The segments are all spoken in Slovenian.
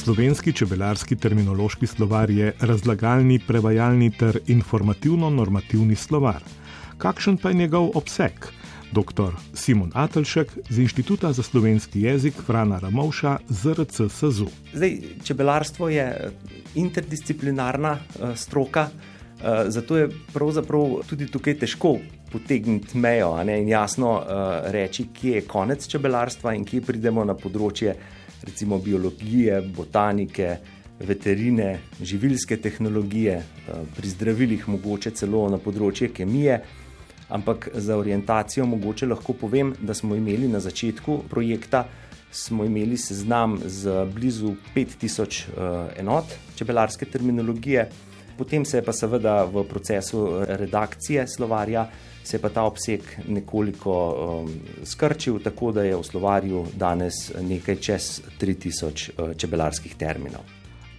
Slovenski čebelarski terminološki slovar je razlagalni, prevajalni ter informativno-normativni slovar. Kakšen pa je njegov obseg? Dr. Simon Atelšek z Inštituta za slovenski jezik Frana Ramovša ZRC SZU. Zdaj, čebelarstvo je interdisciplinarna uh, stroka, uh, zato je pravzaprav tudi tukaj težko potegniti mejo ne, in jasno uh, reči, kje je konec čebelarstva in kje pridemo na področje recimo biologije, botanike, veterine, živilske tehnologije, uh, pri zdravilih mogoče celo na področje kemije. Ampak za orientacijo mogoče lahko povem, da smo imeli na začetku projekta smo imeli seznam z blizu 5000 uh, enot čebelarske terminologije, potem se je pa seveda v procesu redakcije slovarja se je pa ta obseg nekoliko um, skrčil, tako da je v slovarju danes nekaj čez 3000 uh, čebelarskih terminov.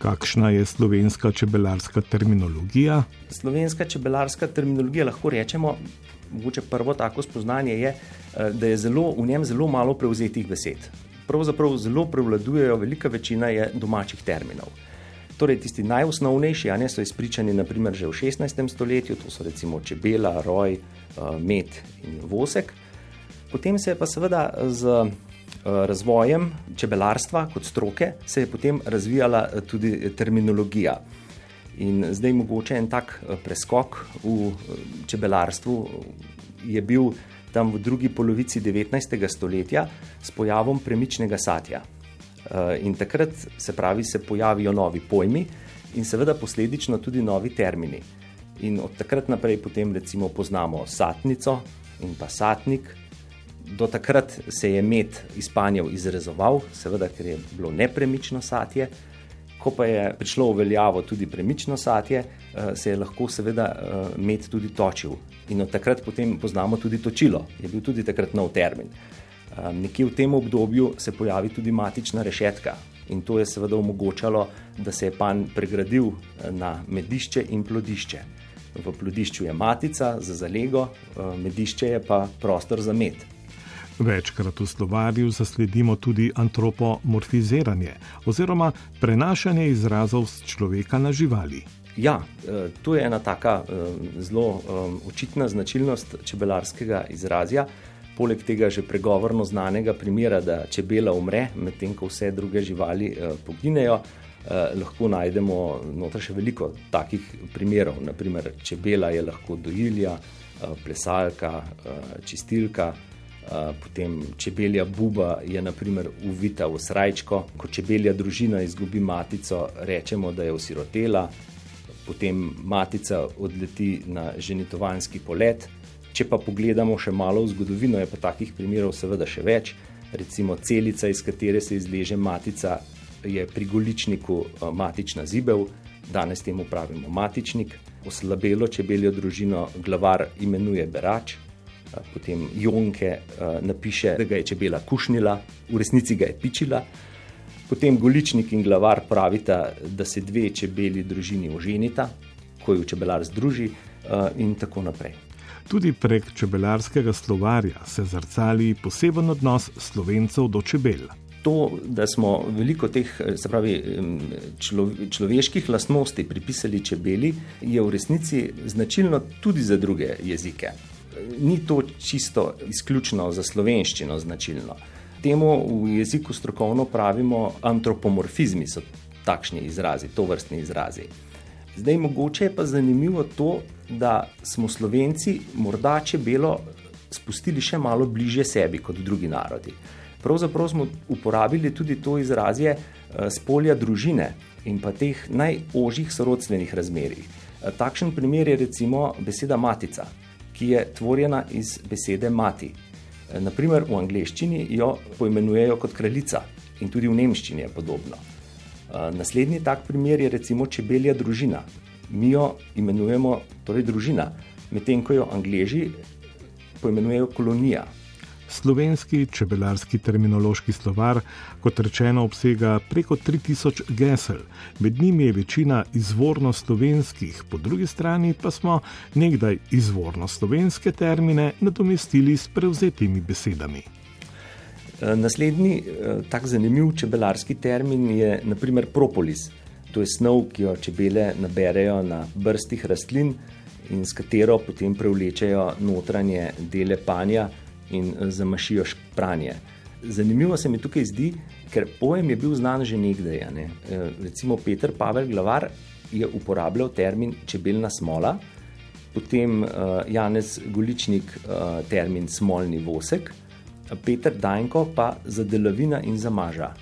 Kakšna je slovenska čebelarska terminologija? Slovenska čebelarska terminologija lahko rečemo, mogoče prvo tako spoznanje je, uh, da je zelo, v njem zelo malo prevzetih besed. Pravzaprav zelo prevladujejo, velika večina je domačih terminov. Torej, tisti najosnovnejši, ne so izpričani naprimer že v 16. stoletju, to so recimo čebela, roj, eh, med in vosek. Potem se je pa seveda z eh, razvojem čebelarstva kot stroke se je potem razvijala eh, tudi terminologija. In zdaj mogoče en tak preskok v čebelarstvu je bil tam v drugi polovici 19. stoletja s pojavom premičnega satja. Eh, in takrat se pravi, se pojavijo novi pojmi in seveda posledično tudi novi termini. In od takrat naprej potem recimo poznamo satnico in pa satnik. Do takrat se je med izpanjev izrezoval, seveda, ker je bilo nepremično satje. Ko pa je prišlo v veljavo tudi premično satje, eh, se je lahko seveda eh, med tudi točil. In od takrat potem poznamo tudi točilo, je bil tudi takrat nov termin. Ehm, nekje v tem obdobju se pojavi tudi matična rešetka in to je seveda omogočalo, da se je pan pregradil eh, na medišče in plodišče. V plodišču je matica za zalego, eh, medišče je pa prostor za med. Večkrat v slovarju zasledimo tudi antropomorfiziranje oziroma prenašanje izrazov z človeka na živali. Ja, eh, to je ena taka zelo očitna značilnost čebelarskega izrazja poleg tega že pregovorno znanega primera, da čebela umre, medtem ko vse druge živali eh, poginejo, eh, lahko najdemo noter še veliko takih primerov. Naprimer, čebela je lahko dojilja, eh, plesalka, eh, čistilka. Uh, potem čebelja buba je naprimer uvita v srajčko, ko čebelja družina izgubi matico, rečemo, da je osirotela, potem matica odleti na ženitovanski polet, Če pa pogledamo še malo v zgodovino, je pa takih primerov seveda še več. Recimo celica, iz katere se izleže matica, je pri goličniku eh, matična zibel, danes temu pravimo matičnik. Oslabelo čebeljo družino glavar imenuje berač, eh, potem Jonke eh, napiše, da ga je čebela kušnila, v resnici ga je pičila. Potem goličnik in glavar pravita, da se dve čebeli družini oženita, ko jo čebelar združi in tako naprej. Tudi prek čebelarskega slovarja se zrcali poseben odnos slovencev do čebel. To, da smo veliko teh pravi, človeških lastnosti pripisali čebeli, je v resnici značilno tudi za druge jezike. Ni to čisto izključno za slovenščino značilno. Temu v jeziku strokovno pravimo antropomorfizmi, so takšni izrazi, to vrstni izrazi. Zdaj, mogoče je pa zanimivo to, da smo Slovenci morda čebelo spustili še malo bliže sebi kot drugi narodi. Pravzaprav smo uporabili tudi to izrazje z eh, polja družine in pa teh najožjih sorodstvenih razmerij. Eh, takšen primer je recimo beseda matica, ki je tvorjena iz besede mati. Eh, Naprimer, v angleščini jo poimenujejo kot kraljica in tudi v nemščini je podobno. Naslednji tak primer je recimo čebelja družina. Mi jo imenujemo torej družina, medtem ko jo angleži poimenujejo kolonija. Slovenski čebelarski terminološki slovar, kot rečeno, obsega preko 3000 gesel, med njimi je večina izvorno slovenskih, po drugi strani pa smo nekdaj izvorno slovenske termine nadomestili s prevzetimi besedami. Naslednji tak zanimiv čebelarski termin je naprimer propolis. To je snov, ki jo čebele naberejo na brstih rastlin in s katero potem prevlečejo notranje dele panja in zamašijo špranje. Zanimivo se mi tukaj zdi, ker pojem je bil znan že nekdaj. Ne? Recimo Peter Pavel Glavar je uporabljal termin čebelna smola, potem Janez Goličnik termin smolni vosek, Peter Dajnko pa za delovina in za maža.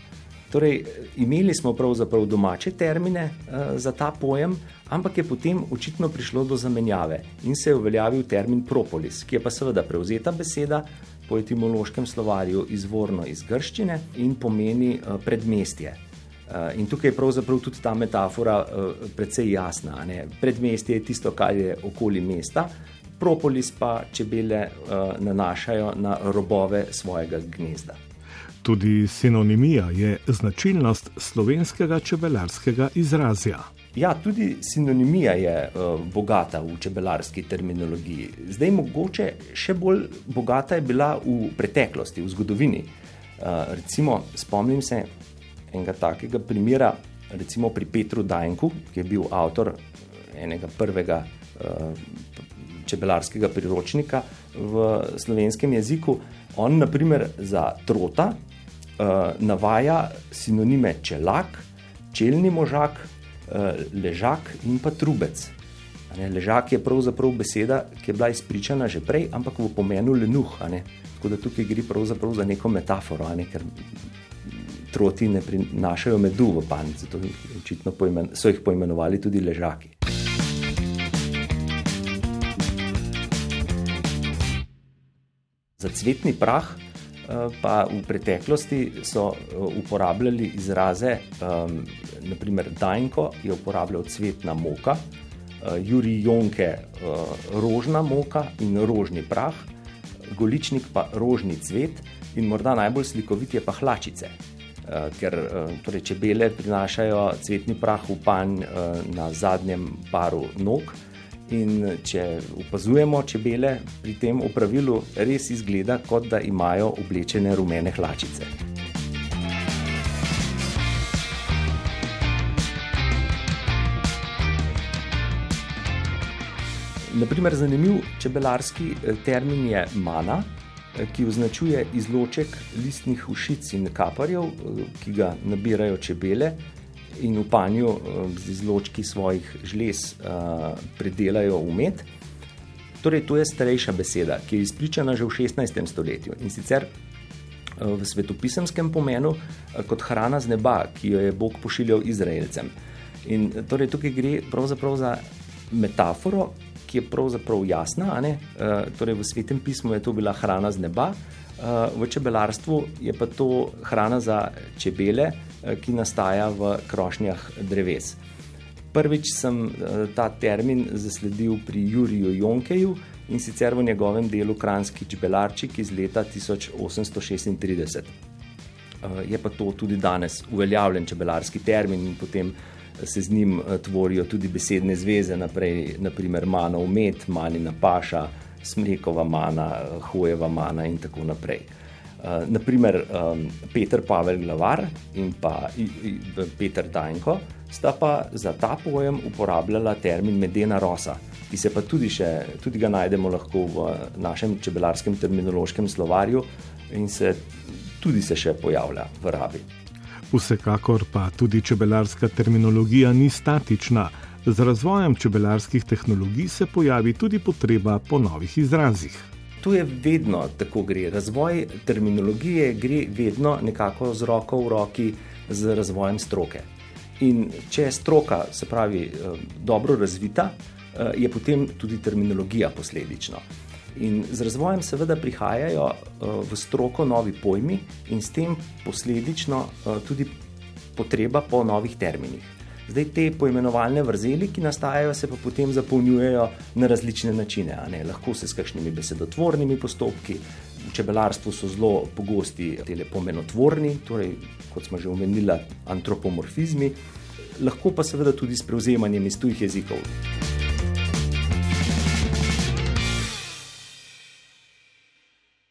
Torej, imeli smo pravzaprav domače termine uh, za ta pojem, ampak je potem očitno prišlo do zamenjave in se je uveljavil termin propolis, ki je pa seveda prevzeta beseda po etimološkem slovarju izvorno iz grščine in pomeni uh, predmestje. Uh, in tukaj je pravzaprav tudi ta metafora uh, precej jasna. Ne? Predmestje je tisto, kar je okoli mesta, propolis pa čebele uh, nanašajo na robove svojega gnezda. Tudi sinonimija je značilnost slovenskega čebelarskega izrazja. Ja, tudi sinonimija je uh, bogata v čebelarski terminologiji. Zdaj, mogoče še bolj bogata je bila v preteklosti, v zgodovini. Uh, recimo, spomnim se enega takega primera, recimo pri Petru Dajnku, ki je bil avtor enega prvega uh, čebelarskega priročnika v slovenskem jeziku. On, naprimer, za trota uh, navaja sinonime čelak, čelni možak, uh, ležak in pa trubec. Ne, ležak je pravzaprav beseda, ki je bila izpričana že prej, ampak v pomenu lenuh. Tako da tukaj gre pravzaprav za neko metaforo, ne, ker troti ne prinašajo medu v panici, zato očitno poimen, so jih poimenovali tudi ležaki. Za cvetni prah pa v preteklosti so eh, uporabljali izraze, um, naprimer Dajnko je uporabljal cvetna moka, uh, Juri Jonke uh, rožna moka in rožni prah, Goličnik pa rožni cvet in morda najbolj slikovit je pa hlačice. Uh, ker uh, torej čebele prinašajo cvetni prah v panj uh, na zadnjem paru nog, uh, In če opazujemo čebele pri tem opravilu, res izgleda, kot da imajo oblečene rumene hlačice. Naprimer, zanimiv čebelarski eh, termin je mana, eh, ki označuje izloček listnih ušic in kaparjev, eh, ki ga nabirajo čebele in v panju eh, z izločki svojih žlez uh, predelajo umet. Torej, to je starejša beseda, ki je izpričana že v 16. stoletju in sicer uh, v svetopisemskem pomenu kot hrana z neba, ki jo je Bog pošiljal Izraelcem. In torej, tukaj gre pravzaprav za metaforo, ki je pravzaprav jasna. Uh, torej, v svetem pismu je to bila hrana z neba, uh, v čebelarstvu je pa to hrana za čebele. Eh, ki nastaja v krošnjah dreves. Prvič sem eh, ta termin zasledil pri Juriju Jonkeju in sicer v njegovem delu Kranski čebelarčik iz leta 1836. Eh, je pa to tudi danes uveljavljen čebelarski termin in potem se z njim tvorijo tudi besedne zveze, naprej, naprimer mana umet, manina paša, smrekova mana, hojeva mana in tako naprej. Uh, naprimer, um, Peter Pavel Glavar in pa I, I, Peter Dajnko sta pa za ta pojem uporabljala termin medena rosa, ki se pa tudi, še, tudi ga najdemo lahko v našem čebelarskem terminološkem slovarju in se tudi se še pojavlja v rabi. Vsekakor pa tudi čebelarska terminologija ni statična. Z razvojem čebelarskih tehnologij se pojavi tudi potreba po novih izrazih. Tu je vedno tako gre. Razvoj terminologije gre vedno nekako z roko v roki z razvojem stroke. In če je stroka, se pravi, eh, dobro razvita, eh, je potem tudi terminologija posledično. In z razvojem seveda prihajajo eh, v stroko novi pojmi in s tem posledično tudi potreba po novih terminih. Zdaj te poimenovalne vrzeli, ki nastajajo, se pa potem zapolnjujejo na različne načine. Lahko se s kakšnimi besedotvornimi postopki, v čebelarstvu so zelo pogosti tele pomenotvorni, torej, kot smo že omenili, antropomorfizmi, lahko pa seveda tudi s prevzemanjem iz tujih jezikov.